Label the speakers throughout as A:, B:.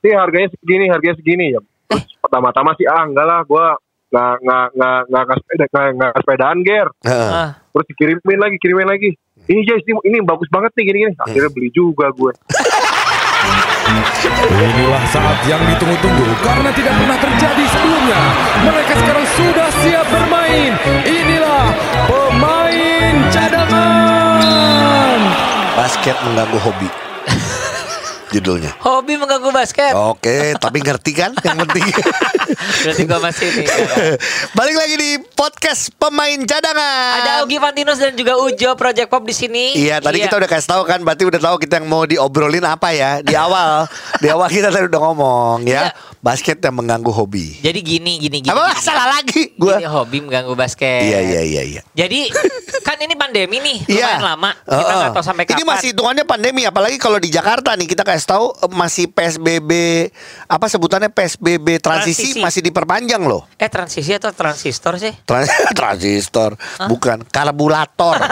A: ini harganya segini, harganya segini ya. Terus pertama-tama sih ah enggak lah, gua nggak nggak nggak nggak nggak sepeda nggak nggak sepedaan ger.
B: Heeh.
C: Ah.
A: Terus dikirimin lagi, kirimin lagi. Ini Jais, ini, ini bagus banget nih gini-gini. Akhirnya beli juga gue.
D: Inilah saat yang ditunggu-tunggu karena tidak pernah terjadi sebelumnya. Mereka sekarang sudah siap bermain. Inilah pemain cadangan.
B: Basket mengganggu hobi. Judulnya.
C: Hobi mengganggu basket.
B: Oke, tapi ngerti kan yang penting.
C: Berarti gua masih ini.
B: Balik lagi di podcast pemain cadangan.
C: Ada Augie Fantinus dan juga Ujo Project Pop di sini.
B: Iya, tadi kita udah kasih tahu kan, berarti udah tahu kita yang mau diobrolin apa ya di awal. di awal kita tadi udah ngomong ya,
C: Iya.
B: basket yang mengganggu hobi.
C: Jadi gini gini gini.
B: Apa
C: gini.
B: salah lagi gua?
C: Gini, hobi mengganggu basket.
B: Iya, iya, iya, iya.
C: Jadi ini pandemi nih,
B: Iya.
C: lumayan lama. Kita nggak tahu sampai kapan.
B: Ini masih hitungannya pandemi, apalagi kalau di Jakarta nih kita kasih tahu eh, masih PSBB apa sebutannya PSBB transisi,
C: Transisi.
B: masih diperpanjang loh.
C: Eh transisi atau transistor sih?
B: Trans transistor, bukan karburator.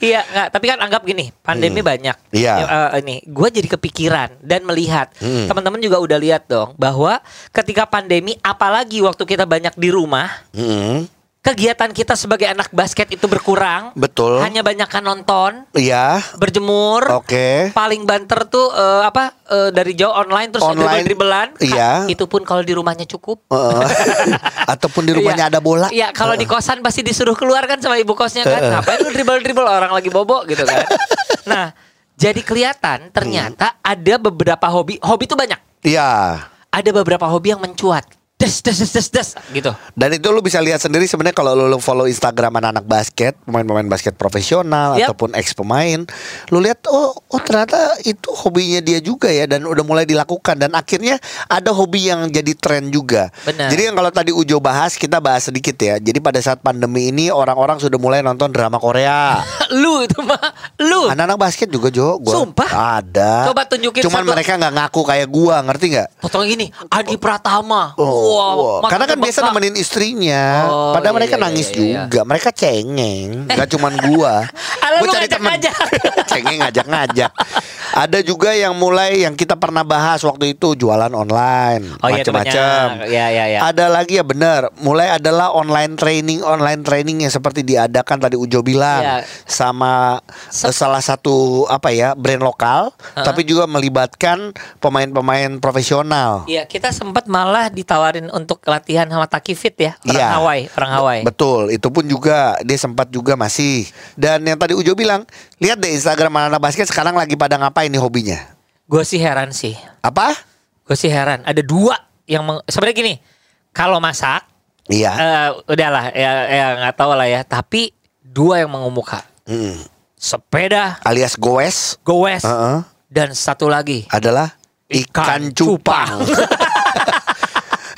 C: iya, nggak. Tapi kan anggap gini, pandemi banyak.
B: Iya.
C: Ya, eh, ini, gue jadi kepikiran dan melihat.
B: Hmm.
C: Teman-teman juga udah lihat dong bahwa ketika pandemi, apalagi waktu kita banyak di rumah,
B: Mm,
C: kegiatan kita sebagai anak basket itu berkurang.
B: betul.
C: Hanya banyakkan nonton,
B: Iya.
C: berjemur.
B: Oke.
C: Paling banter tuh eh, apa eh, dari jauh online terus
B: Online,
C: dribble-dribblean.
B: iya.
C: Itu pun kalau di rumahnya cukup.
B: Heeh. Ataupun di rumahnya
C: Iya.
B: ada bola.
C: Iya, kalau di kosan pasti disuruh keluar kan sama ibu kosnya kan. Ngapain lu dribble-dribble orang lagi bobo gitu kan. nah, jadi kelihatan ternyata ada beberapa hobi. Hobi itu banyak.
B: Iya.
C: Ada beberapa hobi yang mencuat. Des des des des des gitu.
B: Dan itu lu bisa lihat sendiri sebenarnya kalau lu, lu follow Instagram anak-anak basket, pemain-pemain basket profesional
C: Yap.
B: ataupun ex pemain, lu lihat oh oh ternyata itu hobinya dia juga ya dan udah mulai dilakukan dan akhirnya ada hobi yang jadi tren juga.
C: Benar.
B: Jadi yang kalau tadi Ujo bahas, kita bahas sedikit ya. Jadi pada saat pandemi ini orang-orang sudah mulai nonton drama Korea.
C: lu itu mah lu.
B: Anak-anak basket juga Jo, gua
C: Sumpah?
B: ada.
C: Coba tunjukin
B: Cuman
C: satu.
B: mereka nggak ngaku kayak gua, ngerti nggak?
C: Potong gini, Adi Pratama.
B: Oh,
C: Wah,
B: wah. karena kan biasa nemenin istrinya.
C: Oh,
B: Padahal
C: iya,
B: mereka
C: iya,
B: nangis
C: iya, iya.
B: juga. Mereka cengeng, nggak cuman gua.
C: Alah,
B: Gua
C: lu ngajak-ngajak.
B: cengeng ngajak-ngajak. Ada juga yang mulai yang kita pernah bahas waktu itu jualan online,
C: Oh iya, banyak. Iya, iya, iya.
B: Ada lagi ya benar. Mulai adalah online training, online training yang seperti diadakan tadi Ujo bilang
C: Iya.
B: sama salah satu apa ya brand lokal, tapi juga melibatkan pemain-pemain profesional.
C: Iya, kita sempat malah ditawarin untuk latihan sama Takifit ya, orang
B: Iya.
C: Hawaii, orang Hawaii.
B: Betul, itu pun juga dia sempat juga masih. Dan yang tadi Ujo bilang, lihat deh Instagram anak basket sekarang lagi pada ngapain nih hobinya?
C: Gue sih heran sih.
B: Apa?
C: Gue sih heran. Ada dua yang meng- sebenarnya gini. Kalau masak,
B: Iya.
C: eh, udahlah ya ya nggak tahu lah ya. Tapi dua yang mengemuka.
B: Mm.
C: Sepeda,
B: Alias goes
C: goes,
B: Heeh.
C: dan satu lagi.
B: adalah ikan,
C: Ikan
B: cupang.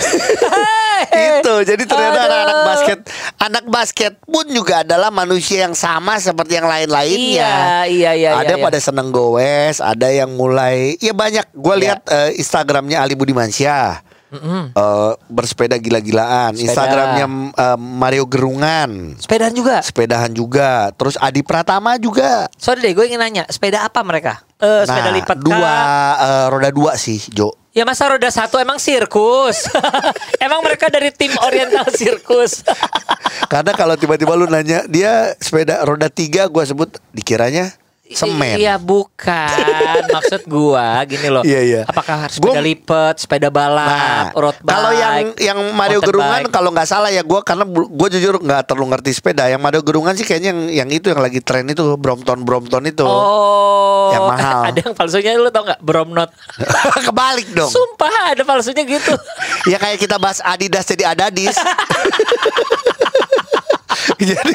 B: itu jadi ternyata anak-anak basket anak basket pun juga adalah manusia yang sama seperti yang lain-lainnya
C: Iya, iya, iya,
B: ada
C: iya, iya.
B: pada seneng goes ada yang mulai ya banyak gue
C: Iya.
B: lihat eh, instagramnya Ali Budimansyah
C: Mm-mm.
B: eh, bersepeda gila-gilaan
C: Sepeda.
B: instagramnya eh, Mario Gerungan
C: Sepedaan juga.
B: sepedahan juga terus Adi Pratama juga
C: Sorry deh, gue ingin nanya, sepeda apa mereka? Eh, sepeda
B: nah
C: lipat
B: dua eh, roda dua sih Jo
C: Ya masa roda satu emang sirkus? emang mereka dari tim Oriental Sirkus?
B: Karena kalau tiba-tiba lu nanya dia sepeda roda tiga gua sebut dikiranya semen.
C: Iya bukan Maksud gua gini loh
B: Iya, iya.
C: Apakah sepeda
B: Gua-
C: lipat Sepeda balap
B: Nah,
C: Road bike
B: kalau yang yang Mario Gerungan kalau nggak salah ya gua karena gue jujur nggak terlalu ngerti sepeda. Yang Mario Gerungan sih kayaknya yang yang itu yang lagi tren itu Brompton Brompton itu.
C: Oh
B: Yang mahal.
C: Ada yang palsunya lu tau gak Bromnot
B: Kebalik dong.
C: Sumpah ada palsunya gitu
B: ya kayak kita bahas Adidas jadi Adadis. jadi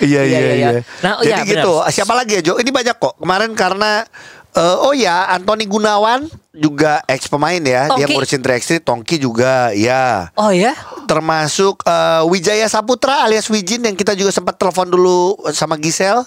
B: Iya iya iya.
C: Nah oh
B: Jadi
C: iya benar.
B: gitu. Siapa lagi ya Jo? Ini banyak kok. Kemarin karena eh, oh ya Anthony Gunawan juga ex pemain ya. Dia
C: Tongki.
B: ngurusin 3 Tongki juga ya.
C: Oh ya
B: Termasuk eh, Wijaya Saputra alias Wijin yang kita juga sempat telepon dulu sama Gisel.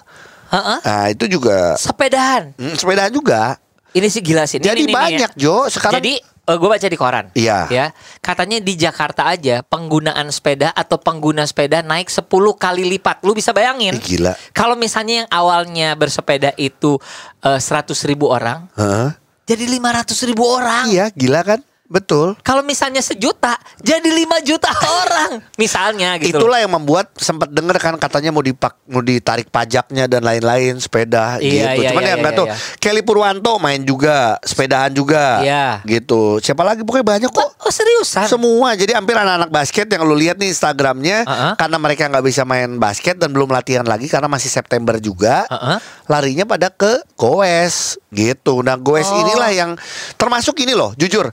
C: Heeh.
B: Nah, itu juga
C: Sepedahan
B: hmm, sepedaan juga.
C: Ini sih gila sih Ini-
B: Jadi
C: ini- ini ya.
B: banyak Jo. Sekarang
C: Jadi gue baca di koran.
B: Iya.
C: Ya, katanya di Jakarta aja penggunaan sepeda atau pengguna sepeda naik 10 kali lipat. Lu bisa bayangin?
B: Ih, gila.
C: Kalau misalnya yang awalnya bersepeda itu eh, 100 ribu orang,
B: Heeh.
C: jadi 500 ribu orang.
B: Iya, gila kan? Betul.
C: Kalau misalnya sejuta, jadi 5 juta orang. Misalnya gitu.
B: Itulah yang membuat sempat denger kan katanya mau dipak mau ditarik pajaknya dan lain-lain sepeda
C: Iya,
B: gitu.
C: iya,
B: Cuman
C: iya,
B: ya nggak
C: iya,
B: tuh.
C: iya.
B: Kelly Purwanto main juga, sepedaan juga.
C: Iya.
B: Gitu. Siapa lagi pokoknya banyak kok.
C: Oh, seriusan?
B: Semua jadi hampir anak-anak basket yang lu lihat nih Instagramnya
C: Uh-uh.
B: karena mereka nggak bisa main basket dan belum latihan lagi karena masih September juga
C: Uh-uh.
B: larinya pada ke goes gitu. Nah goes
C: Oh.
B: inilah yang termasuk ini loh jujur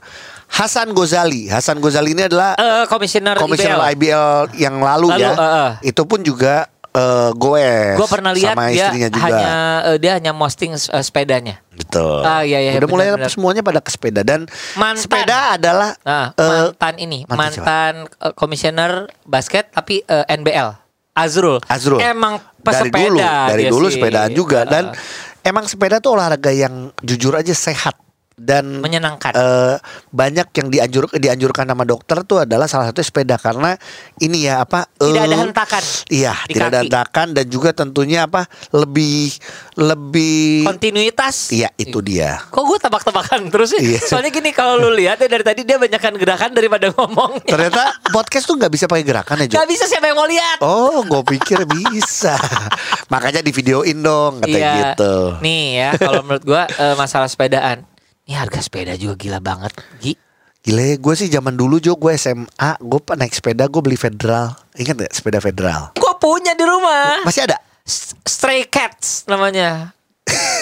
B: Hasan Gozali. Hasan Gozali ini adalah
C: Eh, komisioner,
B: komisioner
C: IBL.
B: IBL yang lalu,
C: Lalu,
B: ya.
C: uh-uh.
B: Itu pun juga eh, goes.
C: Gue pernah lihat
B: sama
C: dia
B: istrinya juga.
C: hanya eh, dia hanya posting eh, sepedanya.
B: Betul.
C: Ah, iya, iya,
B: Udah mulai
C: benar-benar.
B: semuanya pada ke sepeda dan
C: Mantan.
B: sepeda adalah
C: Nah,
B: eh,
C: mantan ini,
B: mantan
C: mantan eh, komisioner basket tapi eh, NBL. Azrul.
B: Azrul.
C: Emang
B: dari
C: pesepeda.
B: dulu, dari dulu
C: sih.
B: sepedaan juga dan
C: Eh,
B: emang sepeda tuh olahraga yang jujur aja sehat dan
C: Menyenangkan.
B: eh, banyak yang dianjur dianjurkan sama dokter tuh adalah salah satu sepeda karena ini ya apa
C: tidak ada
B: eh,
C: hentakan.
B: Iya,
C: di
B: tidak ada
C: kaki.
B: hentakan dan juga tentunya apa lebih lebih
C: Kontinuitas.
B: Iya, itu dia.
C: Kok gue tebak-tebakan terus sih?
B: Iya.
C: Soalnya gini kalau lu lihat ya dari tadi dia banyakkan gerakan daripada ngomongnya.
B: Ternyata podcast tuh nggak bisa pakai gerakan ya, Jo?
C: Gak bisa siapa yang mau lihat.
B: Oh, gue pikir bisa. Makanya di videoin dong, katanya
C: iya.
B: gitu.
C: Nih ya, kalau menurut gua eh, masalah sepedaan. Ini harga sepeda juga gila banget, Gi.
B: Gile, gue sih zaman dulu Jo, gue SMA, gue naik sepeda, gue beli Federal. Ingat gak sepeda Federal?
C: Gua punya di rumah.
B: Masih ada?
C: S- Stray Cats namanya.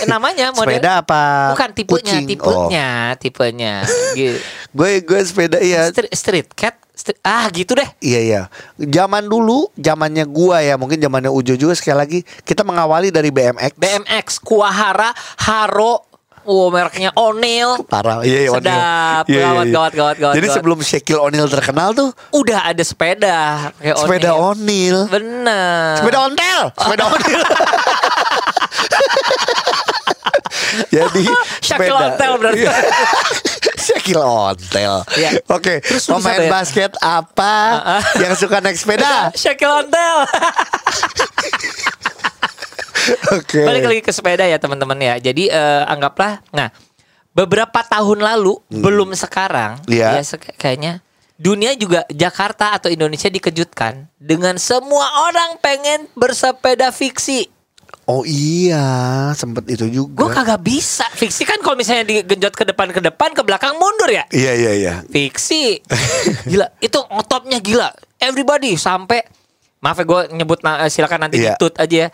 C: Namanya model
B: Sepeda apa?
C: Bukan tipenya,
B: kucing?
C: tipenya, tipenya. Gitu.
B: Gue gue sepeda iya.
C: Street, street cat. Street- ah, gitu deh.
B: Iya iya. Zaman dulu, zamannya gua ya, mungkin zamannya Ujo juga sekali lagi kita mengawali dari BMX.
C: BMX, Kuahara, Haro, oh mereknya O'Neil.
B: Parah, iya iya.
C: Sedap,
B: Iya, iya,
C: gawat,
B: iya.
C: gawat, gawat, gawat,
B: Jadi
C: gawat.
B: sebelum Shaquille O'Neal terkenal tuh,
C: Udah ada sepeda kayak
B: sepeda. O'Neal.
C: Bener.
B: Sepeda ontel, sepeda ontel. Jadi
C: Shaquille
B: sepeda.
C: Ontel berarti.
B: Iya. Shaquille ontel.
C: Iya.
B: Oke,
C: Terus lu
B: pemain basket apa yang suka naik sepeda?
C: Shaquille Ontel.
B: Oke.
C: Balik lagi ke sepeda ya teman-teman ya. Jadi eh, anggaplah, nah beberapa tahun lalu belum sekarang,
B: Hmm. Iya.
C: ya sek- kayaknya dunia juga Jakarta atau Indonesia dikejutkan dengan semua orang pengen bersepeda fiksi.
B: Oh iya, sempet itu juga.
C: Gue kagak bisa. Fiksi kan kalau misalnya digenjot ke depan ke depan ke belakang mundur ya.
B: Iya iya iya.
C: Fiksi. gila, itu otopnya gila. Everybody sampai maaf ya gue nyebut silakan nanti
B: Iya.
C: ditut aja ya.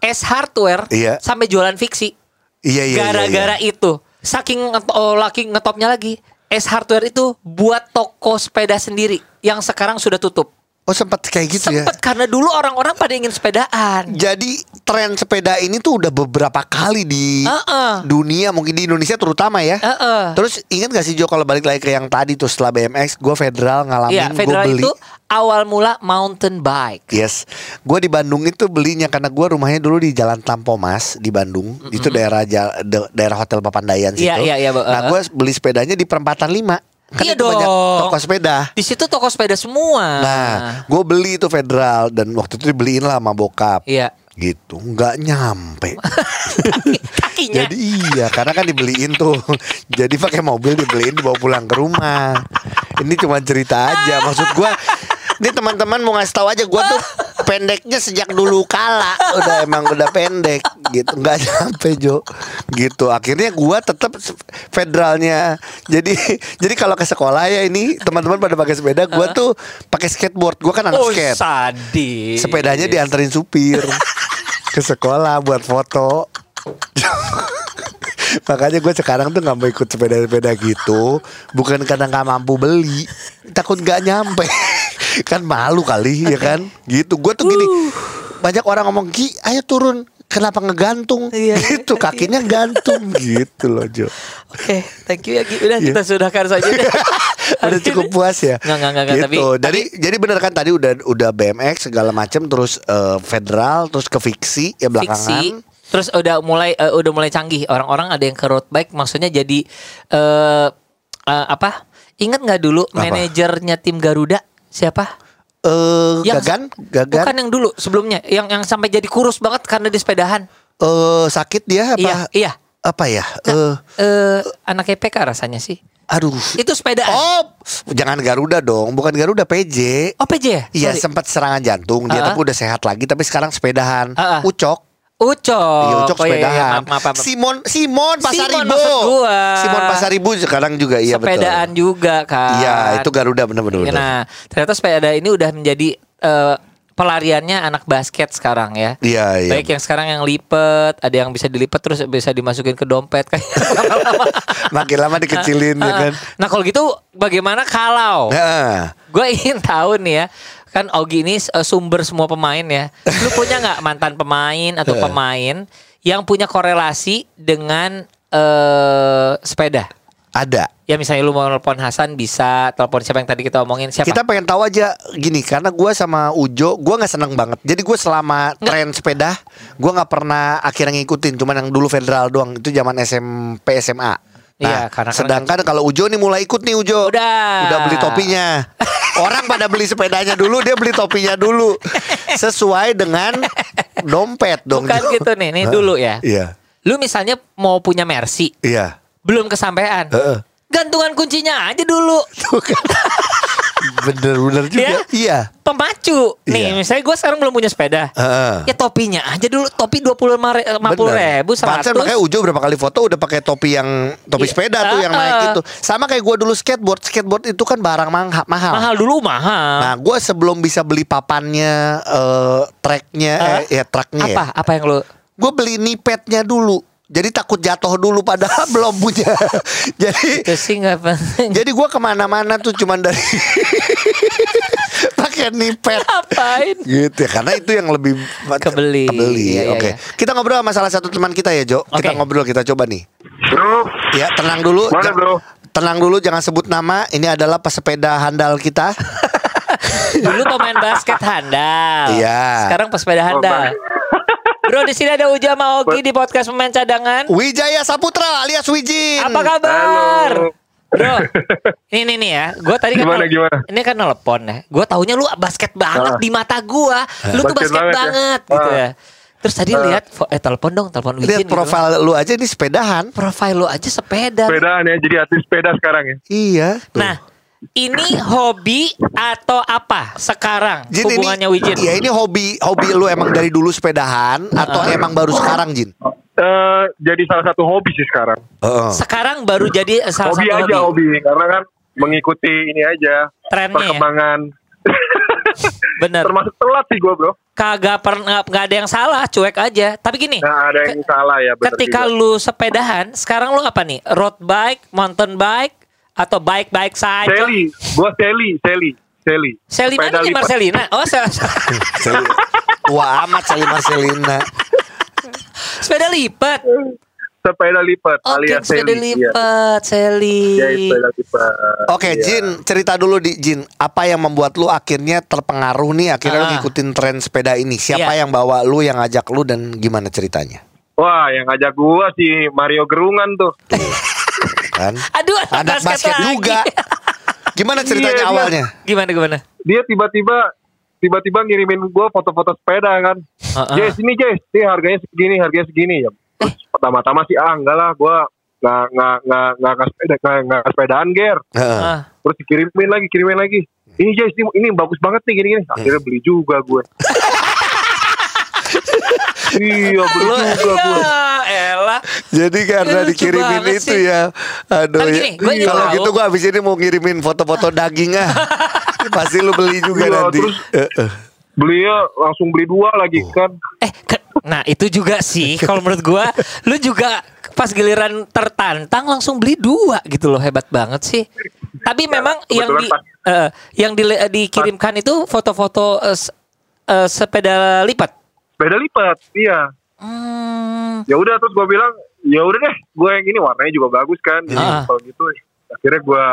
C: S Hardware
B: Iya.
C: sampai jualan fiksi.
B: Iya iya. iya,
C: Gara-gara
B: iya.
C: itu. Saking oh, laki ngetopnya lagi. S Hardware itu buat toko sepeda sendiri yang sekarang sudah tutup.
B: Oh sempat kayak gitu ya.
C: Sempet karena dulu orang-orang pada ingin sepedaan.
B: Jadi tren sepeda ini tuh udah beberapa kali di
C: Heeh.
B: dunia, mungkin di Indonesia terutama ya.
C: Heeh.
B: Terus ingat gak sih Jo kalau balik lagi ke yang tadi tuh setelah BMX, gue federal ngalamin,
C: Iya,
B: gue
C: Federal
B: beli.
C: itu awal mula mountain bike.
B: Yes, gue di Bandung itu belinya karena gue rumahnya dulu di Jalan Tampomas di Bandung, itu daerah ja- de- daerah Hotel Papandayan situ.
C: Iya, iya, iya.
B: Nah gue beli sepedanya di perempatan 5 Kan
C: Iya
B: itu banyak
C: dong.
B: toko sepeda.
C: Di situ toko sepeda semua.
B: Nah, gue beli itu federal dan waktu itu dibeliin lah sama bokap.
C: Iya.
B: Gitu, nggak nyampe.
C: Kakinya.
B: Jadi iya, karena kan dibeliin tuh. Jadi pakai mobil dibeliin dibawa pulang ke rumah. Ini cuma cerita aja. Maksud gua ini teman-teman mau ngasih tahu aja gua tuh pendeknya sejak dulu kala. Udah emang udah pendek gitu. Nggak sampai Jo. Gitu. Akhirnya gua tetap federalnya. Jadi jadi kalau ke sekolah ya ini teman-teman pada pakai sepeda gua tuh pakai skateboard. Gua kan anak
C: oh,
B: skate
C: sadis.
B: sepedanya dianterin supir ke sekolah buat foto. Makanya gue sekarang tuh nggak mau ikut sepeda-sepeda gitu. Bukan karena nggak mampu beli takut nggak nyampe kan malu kali ya kan gitu gue tuh gini banyak orang ngomong Ki ayo turun kenapa ngegantung
C: Iya.
B: gitu kakinya gantung gitu loh Jo
C: Oke, thank you ya Gi. Udah
B: Iya.
C: kita sudahkan saja
B: udah cukup puas ya
C: Nggak, nggak, nggak,
B: gitu.
C: tapi-
B: jadi jadi bener kan tadi udah udah BMX segala macam terus eh, federal terus ke fiksi ya belakangan
C: Fiksi. Terus udah mulai eh, udah mulai canggih. Orang-orang ada yang ke road bike maksudnya jadi eh eh, apa? Ingat nggak dulu manajernya tim Garuda siapa?
B: Eh,
C: Yang-
B: Gagan, Gagan.
C: Bukan yang dulu sebelumnya, yang yang sampai jadi kurus banget karena di sepedahan.
B: Eh, sakit dia apa?
C: Iya, iya.
B: Apa ya? Eh,
C: Eh anak EPK rasanya sih.
B: aduh.
C: Itu sepedaan.
B: Oh, jangan Garuda dong, bukan Garuda PJ.
C: Oh, PJ ya?
B: Iya sempat serangan jantung dia
C: ah.
B: tapi udah sehat lagi tapi sekarang sepedahan.
C: Ah, ah.
B: Ucok.
C: Ucok.
B: Iya, Ucok
C: Oh, iya, iya,
B: sepedahan.
C: maaf, maaf, maaf.
B: Simon Simon Pasaribo.
C: Simon gua.
B: Simon Pasaribu sekarang juga iya betul.
C: sepedaan juga kan.
B: Iya, itu Garuda benar-benar.
C: Iya, Nah, ternyata sepeda ini udah menjadi eh, pelariannya anak basket sekarang ya.
B: Iya, iya.
C: Baik yang sekarang yang lipet, ada yang bisa dilipet terus bisa dimasukin ke dompet kayak lama-lama.
B: Makin lama dikecilin ya kan.
C: Nah, kalau gitu bagaimana kalau
B: Nah,
C: gue ingin tahu nih ya kan Ogi ini eh, sumber semua pemain ya. Lu punya nggak mantan pemain atau pemain yang punya korelasi dengan eh sepeda?
B: Ada.
C: Ya misalnya lu mau telepon Hasan bisa, telepon siapa yang tadi kita omongin siapa?
B: Kita pengen tahu aja gini karena gua sama Ujo, gua nggak seneng banget. Jadi gue selama tren sepeda, gua nggak pernah akhirnya ngikutin. Cuman yang dulu federal doang. Itu zaman SMP SMA. Nah,
C: Iya, karena-
B: sedangkan kalau Ujo nih mulai ikut nih Ujo.
C: Udah.
B: Udah beli topinya. Orang pada beli sepedanya dulu, dia beli topinya dulu. Sesuai dengan dompet dong.
C: Bukan gitu nih, nih dulu ya.
B: Iya.
C: Lu misalnya mau punya Mercy,
B: Iya.
C: Belum kesampaian.
B: Heeh.
C: Gantungan kuncinya aja dulu.
B: Kan. Bener-bener juga.
C: Ya?
B: Iya.
C: Pemacu. Nih,
B: Iya.
C: misalnya gue sekarang belum punya sepeda.
B: Heeh.
C: Ya topinya aja dulu, topi dua puluh lima ribu,
B: Pantesan
C: seratus.
B: makanya Ujo berapa kali foto udah pakai topi yang topi
C: Iya.
B: sepeda tuh yang naik itu. Sama kayak gua dulu skateboard. Skateboard itu kan barang mangha- mahal.
C: Mahal dulu mahal.
B: Nah, gua sebelum bisa beli papannya, eh tracknya,
C: Ah.
B: eh, ya tracknya
C: apa?
B: ya.
C: Apa yang lu?
B: Gue beli nipetnya dulu. Jadi takut jatuh dulu padahal belum punya. jadi
C: Itu sih penting.
B: jadi gua ke mana-mana tuh cuman dari pakai nipet.
C: Apain?
B: gitu ya karena itu yang lebih
C: Kebeli.
B: kebeli
C: Iya, iya,
B: oke
C: iya.
B: kita ngobrol sama salah satu teman kita ya Jo kita
C: Oke.
B: ngobrol kita coba nih
A: Bro,
B: ya tenang dulu
A: Mana,
B: Ja-
A: bro?
B: tenang dulu jangan sebut nama ini adalah pesepeda handal kita
C: Dulu pemain basket handal.
B: Iya.
C: Sekarang pesepeda handal. Bro, di sini ada Uja sama Ogi di podcast pemain cadangan.
B: Wijaya Saputra alias Wijin
C: Apa kabar?
A: Halo.
C: Bro, ini nih nih ya. Gue tadi kan
A: Gimana, gimana?
C: Ini kan nelpon ya. Gue taunya lu basket banget
A: Ah.
C: di mata gue. Lu tuh
A: Basket
C: basket
A: banget ya.
C: banget gitu
A: Ah.
C: ya. Terus tadi lihat fo- eh telepon dong, telepon Wijin.
B: lihat
C: gitu.
B: profil lu aja ini sepedahan
C: profile lu aja sepeda.
A: sepedaan ya, jadi atlet sepeda sekarang ya.
B: iya tuh.
C: Nah, ini hobi atau apa sekarang
B: Jin
C: hubungannya
B: ini,
C: Wijin?
B: Iya ini hobi hobi lu emang dari dulu sepedahan atau emang baru sekarang Jin?
A: Eh, jadi salah satu hobi sih sekarang.
B: Heeh.
C: Sekarang baru jadi salah
A: hobi
C: satu
A: aja
C: hobi.
A: hobi. karena kan mengikuti ini aja
C: Trennya ya?
A: perkembangan.
C: Bener.
A: Termasuk telat sih gue bro.
C: Kagak pernah nggak ada yang salah, cuek aja. Tapi gini,
A: Nah ada yang salah ya. bener
C: ketika
A: juga.
C: lu sepedahan, sekarang lu apa nih? Road bike, mountain bike, atau bike saja?
A: Sally, gue Sally, Sally, Sally. Sepeda
C: ini
A: lipat.
C: Marcelina. Oh,
B: Sel- Wah amat Sally Marcelina.
C: sepeda lipat.
A: Sepeda lipat
C: Oke,
A: alias
C: sepeda
A: Sally. Iya.
C: lipat, Sally.
A: Iya, sepeda lipat.
B: Oke,
A: Iya.
B: Jin, cerita dulu di Jin, apa yang membuat lu akhirnya terpengaruh nih akhirnya lu
C: Ah.
B: ngikutin tren sepeda ini? Siapa
C: Iya.
B: yang bawa lu, yang ngajak lu dan gimana ceritanya?
A: Wah, yang ngajak gua si Mario Gerungan tuh.
B: Kan?
C: Aduh,
B: Anak basket
C: lagi.
B: juga. Gimana ceritanya
A: Iya, iya.
B: awalnya?
C: gimana gimana?
A: Dia tiba-tiba tiba-tiba ngirimin gua foto-foto sepeda kan.
C: Heeh.
A: Jess, ini Jess, ini harganya segini, harganya segini ya. Terus pertama-tama sih ah enggak lah, gua nggak nggak nggak nggak sepeda nggak nggak sepedaan ger.
B: Heeh.
C: Ah.
A: Terus dikirimin lagi, kirimin lagi. Ini Jess, ini, ini bagus banget nih gini-gini. Akhirnya beli juga gue. iya beli juga gue.
C: Ya.
B: Jadi karena
C: Lucu
B: dikirimin itu
C: sih.
B: ya. Aduh
C: Tapi
B: ya.
C: gini, gua ingin
B: Kalau gitu gua abis ini mau ngirimin foto-foto daging ah. Pasti lu beli juga
A: Iya,
B: nanti.
A: terus-
B: Eh, eh.
A: Belinya langsung beli dua lagi kan.
C: Eh, ke- nah itu juga sih kalau menurut gua, lu juga pas giliran tertantang langsung beli dua gitu loh hebat banget sih. Tapi memang yang di
A: pas-
C: eh, yang di- dikirimkan itu foto-foto eh, s- eh, sepeda lipat.
A: Sepeda lipat, iya.
C: Hmm,
A: Ya udah terus gue bilang, ya udah deh, gue yang ini warnanya juga bagus kan. Jadi
C: Ah.
A: kalau gitu, akhirnya gue,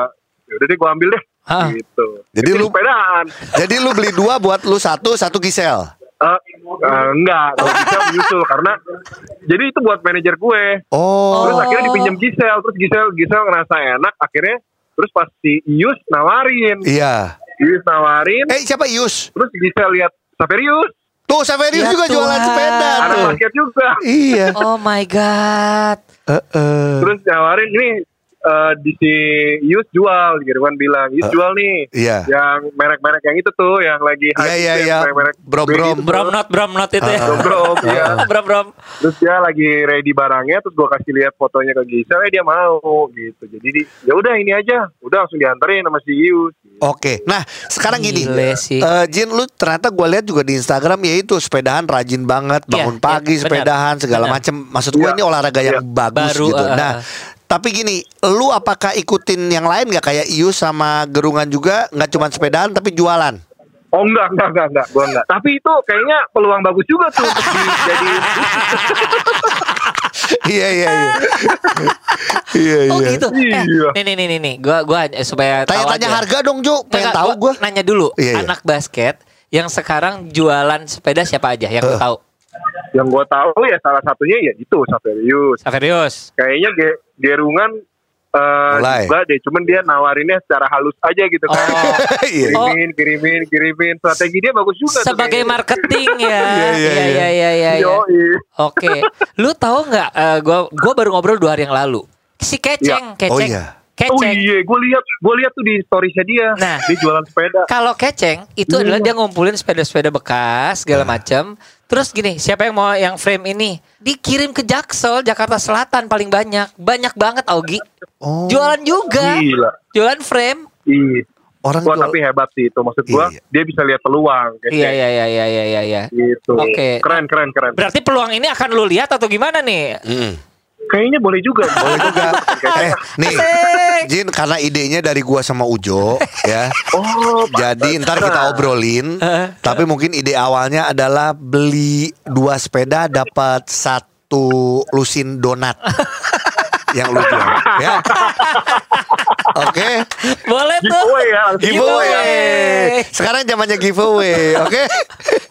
A: ya udah deh gue ambil deh.
C: Ah.
A: Gitu.
B: Jadi lu-
A: sepedaan.
B: Jadi lu beli dua buat lu satu, satu Gisel.
A: Eh, eh, enggak, kalau bisa menyusul karena jadi itu buat manajer gue.
B: Oh.
A: Terus akhirnya dipinjam Gisel, terus Gisel Gisel ngerasa enak, akhirnya Terus pas si Ius nawarin,
B: Iya.
A: Ius nawarin,
B: Eh siapa Yus?
A: terus bisa lihat Saverius,
B: Tuh Saverius
C: Ya
B: juga jualan
C: Tuhan.
B: sepeda
A: anak
B: tuh.
A: basket juga.
B: Iya.
C: Oh my god.
B: Heeh.
A: Terus nawarin ini eh, di si Ius jual, gitu kan bilang, Ius jual nih.
B: Iya.
A: Yang merek-merek yang itu tuh, yang lagi
B: Iya, iya,
A: tuh, yang
B: iya.
A: merek-merek
B: Brom-brom.
A: gitu.
C: Bromnot bromnot itu ya.
B: Ah.
A: Brom, iya.
C: Brom brom.
A: Terus dia lagi ready barangnya, terus gue kasih lihat fotonya ke Gisel, eh dia mau gitu. Jadi di- ya udah ini aja, udah langsung dianterin sama si Ius.
B: Oke, nah sekarang gini,
C: Gile sih.
B: Eh, Jin, lu ternyata gue lihat juga di Instagram ya itu sepedahan rajin banget, bangun
C: Iya,
B: pagi
C: iya, benar.
B: sepedahan segala
C: Benar.
B: macem. Maksud gue
A: Iya,
B: ini olahraga yang
A: iya.
B: bagus
C: Baru,
B: gitu.
C: eh,
B: Nah,
C: eh.
B: Tapi gini, lu apakah ikutin yang lain nggak kayak Ius sama Gerungan juga? Nggak cuma sepedahan tapi jualan?
A: Oh enggak, enggak, enggak, enggak, gue enggak. Tapi itu kayaknya peluang bagus juga tuh untuk jadi
B: iya iya iya. iya
C: Oh
B: iya.
C: gitu. Eh,
A: Iya.
C: nih nih nih nih. Gua gua supaya tahu
B: Tanya-tanya
C: aja.
B: harga dong Jo, pengen tahu
C: gua
B: gue.
C: Nanya dulu,
B: Iya, iya.
C: anak basket yang sekarang jualan sepeda siapa aja yang lu
B: Eh.
C: tahu?
A: Yang gue tahu ya salah satunya ya itu Saverius.
C: Saverius.
A: Kayaknya ge gerungan
B: Mulai.
A: juga deh, cuman dia nawarinnya secara halus aja gitu kan.
C: Oh,
B: Iya.
C: Oh.
A: Kirimin, kirimin, kirimin. Strategi dia bagus juga.
C: sebagai marketing ya.
B: Iya, iya,
C: Iya
B: iya.
C: iya iya iya. iya. Oke. Lu tahu nggak? eh, gua gua baru ngobrol dua hari yang lalu. Si Keceng,
B: Oh,
C: Keceng.
B: iya.
A: Oh
C: Keceng.
A: iya, gue lihat, gue lihat tuh di storiesnya dia.
C: Nah.
A: dia jualan sepeda.
C: Kalau Keceng itu adalah dia ngumpulin sepeda-sepeda bekas segala macam. Terus gini, siapa yang mau yang frame ini? Dikirim ke Jaksel, Jakarta Selatan paling banyak. Banyak banget Augie.
B: Oh.
C: Jualan juga.
A: Gila.
C: Jualan frame.
A: Iya.
B: Orang
A: Wah
B: jual-
A: tapi hebat sih itu maksud gua
B: Iya.
A: dia bisa lihat peluang kayak
C: Iya iya iya iya iya iya. iya.
A: gitu.
C: Oke.
A: Keren keren keren.
C: Berarti peluang ini akan lu lihat atau gimana nih?
B: Mm.
A: Kayaknya boleh juga.
B: Boleh juga. eh, nih. Jin karena idenya dari gua sama Ujo ya.
A: Oh,
B: Jadi ntar kita obrolin. tapi mungkin ide awalnya adalah beli dua sepeda dapat satu lusin donat. yang lu jual ya. Oke.
C: Boleh tuh.
A: giveaway ya.
B: Giveaway.
C: Giveaway.
B: Sekarang zamannya giveaway, oke?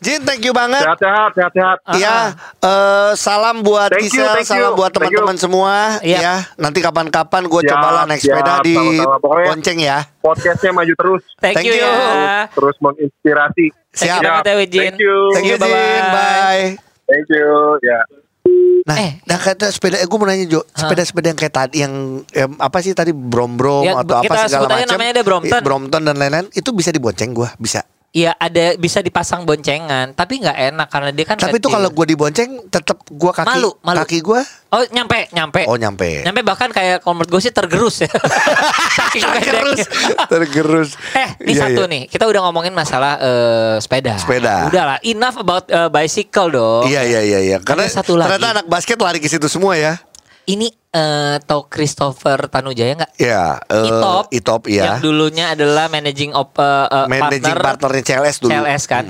B: Jin, thank you banget.
A: Sehat-sehat, sehat-sehat.
B: Ya, eh, salam buat
A: Thank you, you.
B: salam buat teman-teman semua.
C: Iya.
B: Ya, nanti kapan-kapan gue
A: Siap,
B: cobalah naik
A: siap,
B: sepeda di bonceng ya.
A: Podcastnya maju terus.
C: Thank,
B: Thank
C: you,
B: you.
C: ya.
A: Terus menginspirasi.
C: Thank you
B: Siap.
C: ya.
A: Thank you.
B: Thank you. Jin. Bye.
A: Thank you. Ya.
B: Nah,
C: Eh.
B: nah kata sepeda, eh, gue mau nanya Jo, sepeda-sepeda yang kayak tadi, yang em, apa sih tadi brom-brom
C: Ya,
B: atau
C: kita
B: apa segala
C: sebut aja
B: macam,
C: namanya ada Brompton.
B: i- Brompton dan lain-lain, itu bisa dibonceng gue, bisa.
C: Iya ada bisa dipasang boncengan, tapi nggak enak karena dia kan
B: Tapi itu kalau gue dibonceng, tetap gue kaki,
C: Malu, malu.
B: kaki gue,
C: Oh nyampe, nyampe.
B: oh nyampe.
C: Nyampe bahkan kayak kalau menurut gue sih tergerus ya.
B: Tergerus, tergerus.
C: Eh, ini
B: Iya,
C: satu
B: iya.
C: nih. Kita udah ngomongin masalah eh, sepeda.
B: Sepeda.
C: Udahlah, enough about eh, bicycle dong.
B: Iya iya iya iya. Karena
C: satu lagi.
B: ternyata anak basket lari ke situ semua ya.
C: Ini eh tau Christopher Tanujaya nggak?
B: Ya, eh,
C: Itop.
B: Itop ya.
C: Yang dulunya adalah managing op, eh,
B: Managing
C: partner
B: partnernya CLS dulu.
C: CLS kan.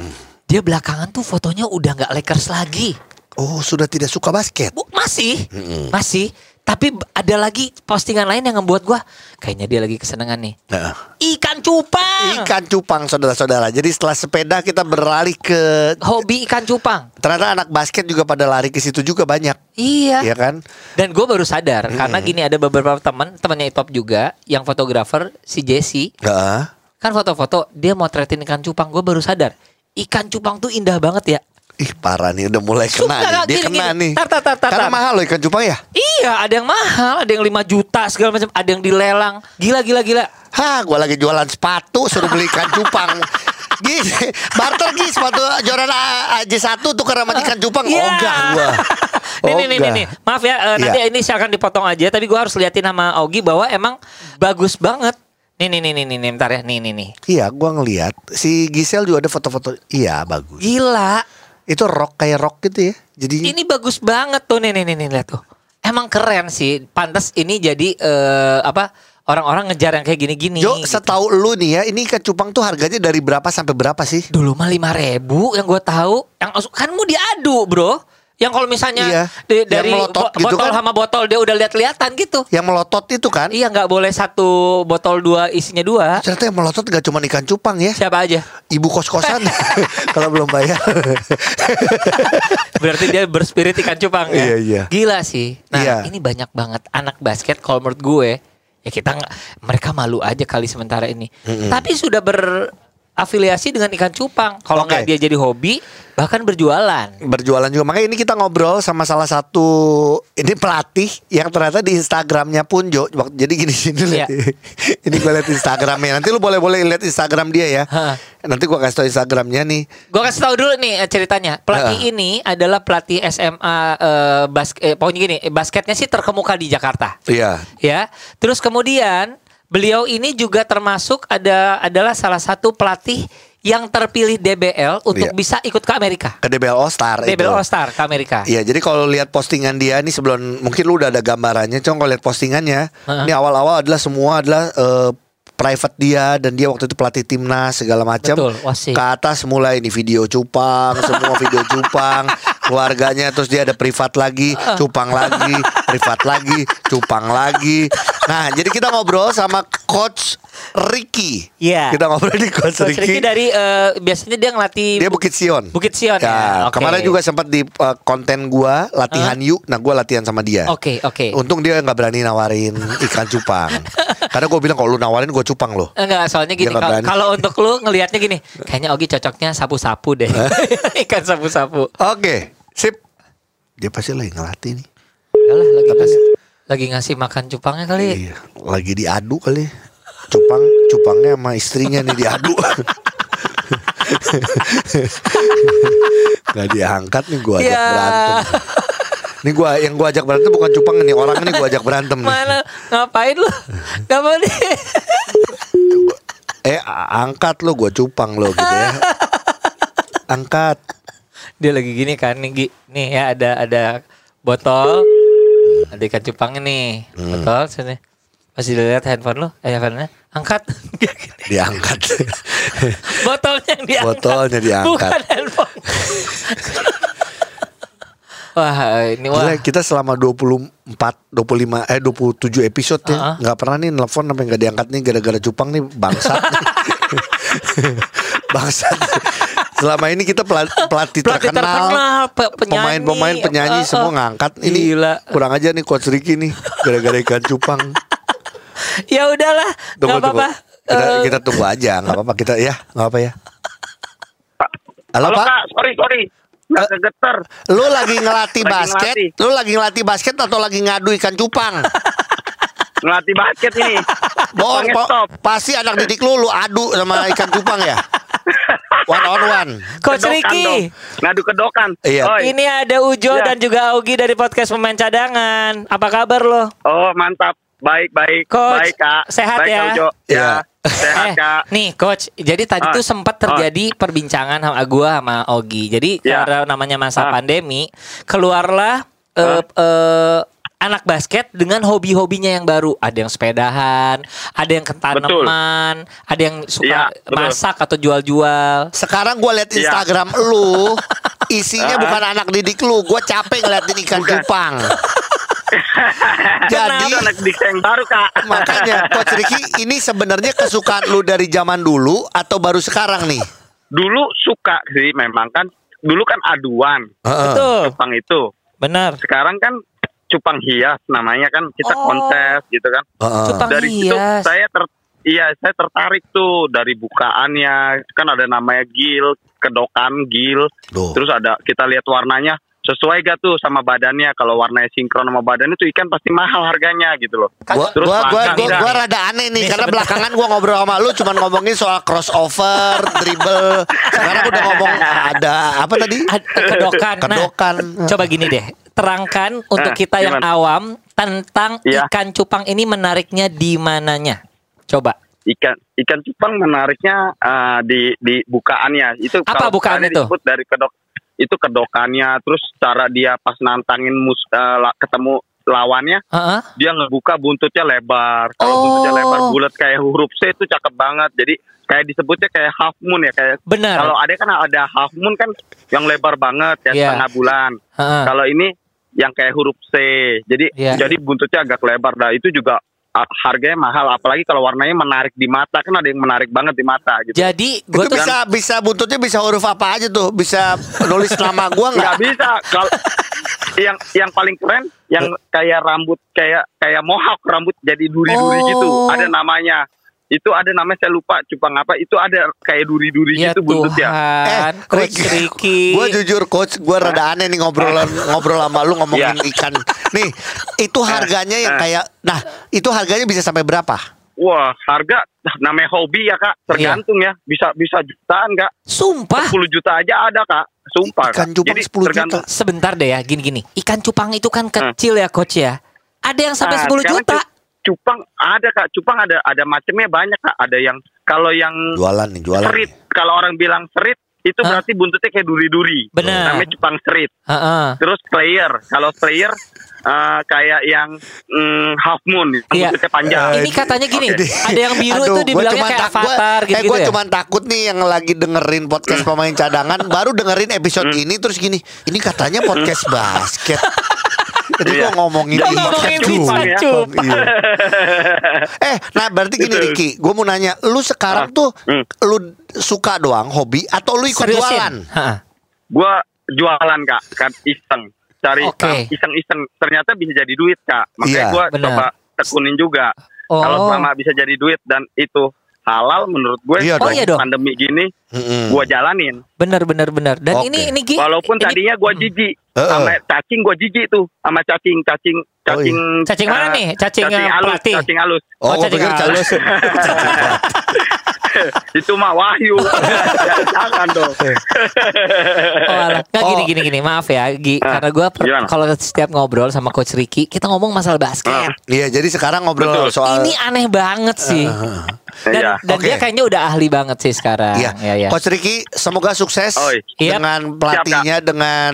C: Dia belakangan tuh fotonya udah nggak Lakers lagi.
B: Oh, sudah tidak suka basket.
C: Bu, masih, masih. Tapi ada lagi postingan lain yang ngebuat gua kayaknya dia lagi kesenangan nih.
B: Nah,
C: Ikan cupang.
B: ikan cupang saudara-saudara. Jadi setelah sepeda kita beralih ke
C: Hobi ikan cupang.
B: ternyata anak basket juga pada lari ke situ juga banyak,
C: Iya.
B: ya kan?
C: Dan gue baru sadar karena gini ada beberapa teman, temannya Itop juga yang fotografer si Jesse
B: Heeh.
C: kan foto-foto dia motretin ikan cupang. Gue baru sadar ikan cupang tuh indah banget ya.
B: Ih parah nih udah mulai kena
C: Sumpah,
B: nih. Dia
C: gini,
B: kena
C: gini.
B: nih.
C: Tar, tar, tar, tar,
B: Karena
C: tar.
B: mahal loh ikan cupang ya.
C: Iya, ada yang mahal, ada yang 5 juta segala macam, ada yang dilelang. Gila gila gila.
B: Hah, gua lagi jualan sepatu suruh beli ikan cupang. Gis, barter Gis sepatu jualan AJ1 tuh karena sama ikan cupang.
C: Iya.
B: Ogah gua.
C: nih, nih, nih, nih, nih. Maaf ya, eh, nanti
B: Iya.
C: ini silakan dipotong aja. Tapi gue harus liatin sama Ogi bahwa emang bagus banget. Nih, nih, nih, nih, nih, nih, bentar ya. Nih, nih, nih.
B: Iya, gua ngelihat si Gisel juga ada foto-foto. Iya, bagus.
C: Gila.
B: Itu rock kayak rock gitu ya. Jadi
C: Ini bagus banget tuh. Nih, nih, nih, nih, lihat tuh. Emang keren sih. Pantas ini jadi eh, apa? Orang-orang ngejar yang kayak gini-gini.
B: Jo,
C: gitu.
B: setahu lu nih ya, ini ikan cupang tuh harganya dari berapa sampai berapa sih?
C: Dulu mah lima ribu yang gue tahu. Yang kan mau diadu bro. Yang kalau misalnya
B: Iya.
C: di-
B: Yang
C: dari
B: melotot
C: bo-
B: gitu
C: botol
B: kan?
C: sama botol dia udah lihat-lihatan gitu.
B: Yang melotot itu kan?
C: Iya nggak boleh satu botol dua isinya dua.
B: Ternyata yang melotot gak cuma ikan cupang ya.
C: Siapa aja?
B: Ibu kos-kosan kalau belum bayar.
C: Berarti dia berspirit ikan cupang ya.
B: Iya, iya.
C: Gila sih. Nah
B: Iya.
C: ini banyak banget anak basket kalau menurut gue Ya kita nggak, mereka malu aja kali sementara ini. Tapi sudah berafiliasi dengan ikan cupang. Kalau
B: Oke.
C: nggak dia jadi hobi, bahkan berjualan.
B: berjualan juga makanya ini kita ngobrol sama salah satu ini pelatih yang ternyata di Instagramnya Punjo Waktu- jadi gini sini
C: Iya.
B: ini gue lihat Instagramnya nanti lu boleh boleh lihat Instagram dia ya
C: Ha.
B: nanti gue kasih tau Instagramnya nih
C: Gue kasih tahu dulu nih eh, ceritanya. Pelatih
B: Heeh.
C: ini adalah pelatih SMA eh, basket. Eh, pokoknya gini, basketnya sih terkemuka di Jakarta.
B: iya
C: ya. Terus kemudian beliau ini juga termasuk ada adalah salah satu pelatih yang terpilih DBL untuk
B: Iya.
C: bisa ikut ke Amerika.
B: ke DBL All Star
C: DBL
B: itu.
C: All Star ke Amerika.
B: Iya, jadi kalau lihat postingan dia nih sebelum mungkin lu udah ada gambarannya, cuma kalau lihat postingannya,
C: Heeh.
B: ini awal-awal adalah semua adalah eh, private dia dan dia waktu itu pelatih timnas segala macam. Ke atas mulai ini video cupang, semua video cupang, keluarganya terus dia ada privat lagi, cupang lagi, privat lagi, cupang lagi. Nah, jadi kita ngobrol sama coach Ricky.
C: Iya.
B: Kita ngobrol di coach,
C: Coach Ricky
B: Ricky.
C: dari eh, biasanya dia ngelatih
B: Dia Bukit Sion.
C: Bukit Sion ya.
B: Ya,
C: Oke.
B: kemarin juga sempat di uh, konten gua latihan yuk. Nah, gua latihan sama dia.
C: Oke, oke.
B: Untung dia nggak berani nawarin ikan cupang. Karena gue bilang kalau lu nawarin gue cupang loh.
C: Enggak, soalnya gini, kalau untuk lu ngelihatnya gini, kayaknya Ogi cocoknya sapu-sapu deh. Ikan sapu-sapu.
B: Oke, sip. Dia pasti lagi ngelatih nih.
C: Yalah, lagi ngasih, lagi ngasih makan cupangnya kali.
B: Iya, lagi diadu kali. Cupang, cupangnya sama istrinya nih diadu. Gak diangkat nih gue ajak
C: Ya.
B: berantem. Nih gua yang gua ajak berantem bukan cupang nih orang ini gua ajak berantem nih.
C: Mana ngapain lu? Gak mau nih.
B: Eh angkat lo gua cupang lo gitu ya. Angkat.
C: Dia lagi gini kan nih, nih ya ada ada botol, ada ikan cupangnya nih,
B: Hmm.
C: botol sini. Pas dilihat handphone lu, eh handphonenya, angkat.
B: Diangkat.
C: Botolnya yang diangkat.
B: Botolnya diangkat.
C: Bukan handphone. Wah, ini wah.
B: Gila, kita selama 24 25 eh 27 episode ya
C: Uh-uh.
B: nggak pernah nih nelfon sampai nggak diangkat nih gara-gara cupang nih bangsat. nih. bangsat. Selama ini kita pelatih, pelatih,
C: Pelatih
B: terkenal,
C: terkenal, pe- penyanyi,
B: pemain-pemain penyanyi
C: uh, uh.
B: semua ngangkat. Ini
C: Gila.
B: kurang aja nih coach Ricky nih gara-gara ikan cupang.
C: Ya udahlah,
B: Tunggu,
C: nggak apa-apa.
B: tunggu. Kita,
C: Eh,
B: kita tunggu aja, nggak apa-apa kita ya, nggak apa ya. Halo,
E: Halo
B: Pak,
E: kak, sorry sorry, nggak kegeter.
B: lu lagi ngelatih
E: Lagi
B: basket?
E: ngelatih.
B: Lu lagi ngelatih basket atau lagi ngadu ikan cupang?
E: Ngelatih basket ini.
B: Bohong, po-
E: stop.
B: pasti anak didik lu lu adu sama ikan cupang ya. One on one.
C: Coach
E: Kedokan
C: Ricky.
E: dong. Ngadu kedokan.
B: Iya.
E: Oi.
C: Ini ada Ujo
E: Ya.
C: dan juga Augie dari podcast pemain cadangan. Apa kabar lo?
E: Oh mantap, baik baik,
C: Coach,
E: baik kak.
C: sehat
E: baik,
C: ya?
E: Kak Ujo.
B: Iya.
E: Ya, sehat
C: Eh,
E: kak.
C: nih coach, jadi tadi
E: Ah.
C: tuh sempat terjadi perbincangan sama gua sama Ogi. Jadi
E: Ya.
C: karena namanya masa
E: Ah.
C: pandemi, keluarlah eh, eh, anak basket dengan hobi-hobinya yang baru. Ada yang sepedahan, ada yang ketanaman, ada yang suka
E: betul.
C: masak atau jual-jual.
B: Sekarang gua lihat
E: Iya.
B: Instagram lu, isinya
E: Ah.
B: bukan anak didik lu. Gua capek ngeliatin ikan
E: Bukan.
B: cupang. Jadi
E: anak yang baru kak.
B: makanya Coach Ricky ini sebenarnya kesukaan lu dari zaman dulu atau baru sekarang nih?
E: Dulu suka sih memang kan. Dulu kan aduan
B: Heeh.
C: Betul,
E: cupang itu.
C: benar.
E: Sekarang kan cupang hias namanya kan kita
C: Oh.
E: kontes gitu kan.
B: Heeh.
C: Cupang
E: dari situ
C: hias.
E: saya ter iya saya tertarik tuh dari bukaannya kan ada namanya gil kedokan gil
B: Tuh.
E: terus ada kita lihat warnanya sesuai gak tuh sama badannya kalau warnanya sinkron sama badannya tuh ikan pasti mahal harganya gitu loh
B: Gua,
E: Terus
B: gua, gua, gua, gua rada aneh nih
C: Nih,
B: karena
C: sebentar.
B: belakangan gua ngobrol sama lu cuman ngomongin soal crossover, dribble. Sekarang udah ngomong ada apa tadi?
C: Ad- kedokan. Nah,
B: Kedokan.
C: coba gini deh, terangkan untuk
E: Eh,
C: kita yang
E: gimana?
C: awam tentang
E: Iya.
C: ikan cupang ini menariknya di mananya. Coba.
E: ikan ikan cupang menariknya eh, di di bukaannya itu
C: Apa tuh?
E: disebut dari kedok itu kedokannya terus cara dia pas nantangin mus la- ketemu lawannya
C: Heeh.
E: dia ngebuka buntutnya lebar. Kalau
C: Oh.
E: buntutnya lebar bulat kayak huruf C itu cakep banget. Jadi kayak disebutnya kayak half moon ya kayak
C: Benar.
E: kalau ada kan ada half moon kan yang lebar banget kayak
C: Iya.
E: setengah bulan.
C: Heeh.
E: Kalau ini yang kayak huruf C. Jadi
C: Iya.
E: jadi buntutnya agak lebar. Nah, itu juga harganya mahal apalagi kalau warnanya menarik di mata kan ada yang menarik banget di mata gitu.
C: Jadi gue
B: Itu
C: tuh
B: bisa bisa buntutnya bisa huruf apa aja tuh? Bisa nulis nama gua
E: Nggak
B: nggak?
E: bisa kalau yang yang paling keren yang kayak rambut kayak kayak mohawk rambut jadi duri-duri
C: Oh.
E: gitu. Ada namanya. Itu ada namanya saya lupa cupang apa. Itu ada kayak duri-duri
C: Ya
E: gitu buntutnya.
C: Tuhan, Coach Ricky.
B: Gue jujur coach, gue rada aneh nih ngobrolan ngobrol sama lu ngomongin
E: Iya.
B: ikan. Nih, itu harganya yang
E: eh.
B: kayak, nah itu harganya bisa sampai berapa?
E: Wah, harga namanya hobi ya kak, tergantung ya. Bisa bisa jutaan kak,
C: Sumpah.
E: 10 juta aja ada kak. Sumpah
B: Ikan
E: kak.
B: cupang 10 juta.
C: Sebentar deh ya, gini-gini. Ikan cupang itu kan kecil ya, Coach ya. Ada yang sampai
E: Ah,
C: 10
E: sekarang
C: juta.
E: cu- Cupang ada kak, cupang ada ada macamnya banyak kak. Ada yang kalau yang
B: Jualan nih, jualan.
E: serit, kalau orang bilang serit itu
C: Hah?
E: berarti buntutnya kayak duri-duri.
C: Benar.
E: Namanya cupang serit.
C: Heeh.
E: Terus player, kalau player eh, kayak yang mm, half moon,
C: Iya.
E: buntutnya panjang.
C: Ini katanya gini,
E: Oke.
C: ada yang biru
B: Aduh,
C: itu
B: gua
C: dibilangnya kayak
B: tak- gua-
C: avatar
B: Eh
C: gitu-gitu
B: gue
C: ya.
B: cuman takut nih yang lagi dengerin podcast pemain cadangan Baru dengerin episode
E: Hmm.
B: ini Terus gini Ini katanya podcast basket Jadi gue
E: Iya.
B: ngomongin
C: Dia
B: ikan
C: ngomongin ikan
E: ya.
B: Iya. Eh, nah berarti gini
E: Gitu.
B: Ricky, gue mau nanya, lu sekarang
E: Ah,
B: tuh
E: hmm.
B: lu suka doang hobi atau lu ikut
C: Seriusin.
B: jualan?
C: Heeh.
E: Gua jualan kak, kan iseng, cari
C: Oke.
E: iseng-iseng. Ternyata bisa jadi duit kak. Makanya gua
C: benar.
E: coba tekunin juga.
C: Oh.
E: Kalau selama bisa jadi duit dan itu halal menurut gue.
B: Iya
C: Oh, dong. iya dong.
E: Pandemi gini,
B: Mm-mm.
E: gua jalanin.
C: Benar benar benar. Dan
B: Oke.
C: ini ini Gi,
E: Walaupun
C: ini-
E: tadinya gua jijik
B: Heeh.
E: sama cacing gua jijik tuh sama cacing cacing cacing
C: Cacing mana
E: eh,
C: nih? Cacing, eh,
E: halus
C: pelatih?
E: cacing halus
B: Oh,
C: Oh, cacing
B: pikir
C: halus.
E: itu mah wahyu jangan dong
C: Oh, alah. Nggak, gini
B: Oh.
C: gini gini, maaf ya Gi,
E: Ah,
C: karena gue kalau setiap ngobrol sama Coach Ricky, kita ngomong masalah basket.
E: Ah.
B: Iya, jadi sekarang ngobrol
E: Betul.
B: soal
C: Ini aneh banget sih. Dan,
E: Iya.
C: dan
B: Oke.
C: dia kayaknya udah ahli banget sih sekarang.
B: Iya,
C: Ya, ya.
B: Coach Ricky semoga sukses
E: Oi.
C: Yap.
B: dengan pelatihnya, dengan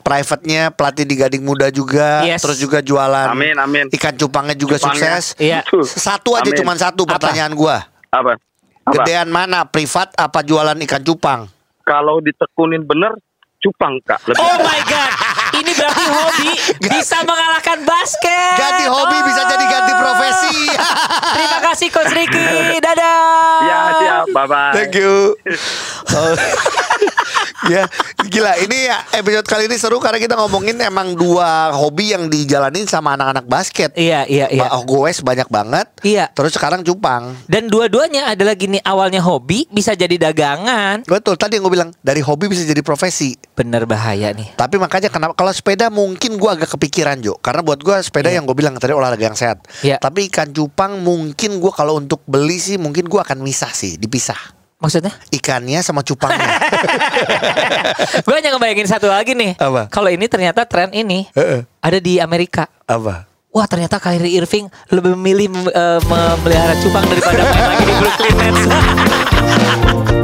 B: private-nya, pelatih di Gading Muda juga,
C: Yes.
B: terus juga jualan
E: Amin, amin.
B: ikan cupangnya juga
E: Cupangnya.
B: sukses.
C: Iya.
B: Satu aja
E: Amin.
B: cuman satu
C: Apa?
B: pertanyaan gua.
E: apa apa
B: Gedean mana, privat apa jualan ikan cupang?
E: kalau ditekunin bener cupang kak lebih
C: Oh my god, ini berarti hobi bisa mengalahkan basket.
B: Ganti hobi bisa jadi ganti
C: Oh.
B: profesi.
C: Terima kasih Coach Ricky. Dadah.
E: ya siap bye bye
B: Thank you. Oh. ya, gila. Ini ya, episode kali ini seru karena kita ngomongin emang dua hobi yang dijalanin sama anak-anak basket.
C: Iya, iya, iya.
B: Mbak Goes banyak banget.
C: Iya.
B: Terus sekarang cupang.
C: Dan dua-duanya adalah gini, awalnya hobi bisa jadi dagangan.
B: Betul, tadi yang gue bilang dari hobi bisa jadi profesi.
C: Bener bahaya nih.
B: Tapi makanya kenapa kalau sepeda mungkin gua agak kepikiran Jo, karena buat gua sepeda
C: Iya.
B: yang gue bilang tadi olahraga yang sehat.
C: Iya.
B: Tapi ikan cupang mungkin gua kalau untuk beli sih mungkin gua akan misah sih, dipisah.
C: Maksudnya?
B: Ikannya sama cupangnya.
C: Gue hanya ngebayangin satu lagi nih.
B: Apa?
C: Kalau ini ternyata tren ini
B: Heeh.
C: ada di Amerika.
B: Apa?
C: Wah ternyata Kyrie Irving lebih memilih eh, memelihara cupang daripada main lagi di Brooklyn Nets.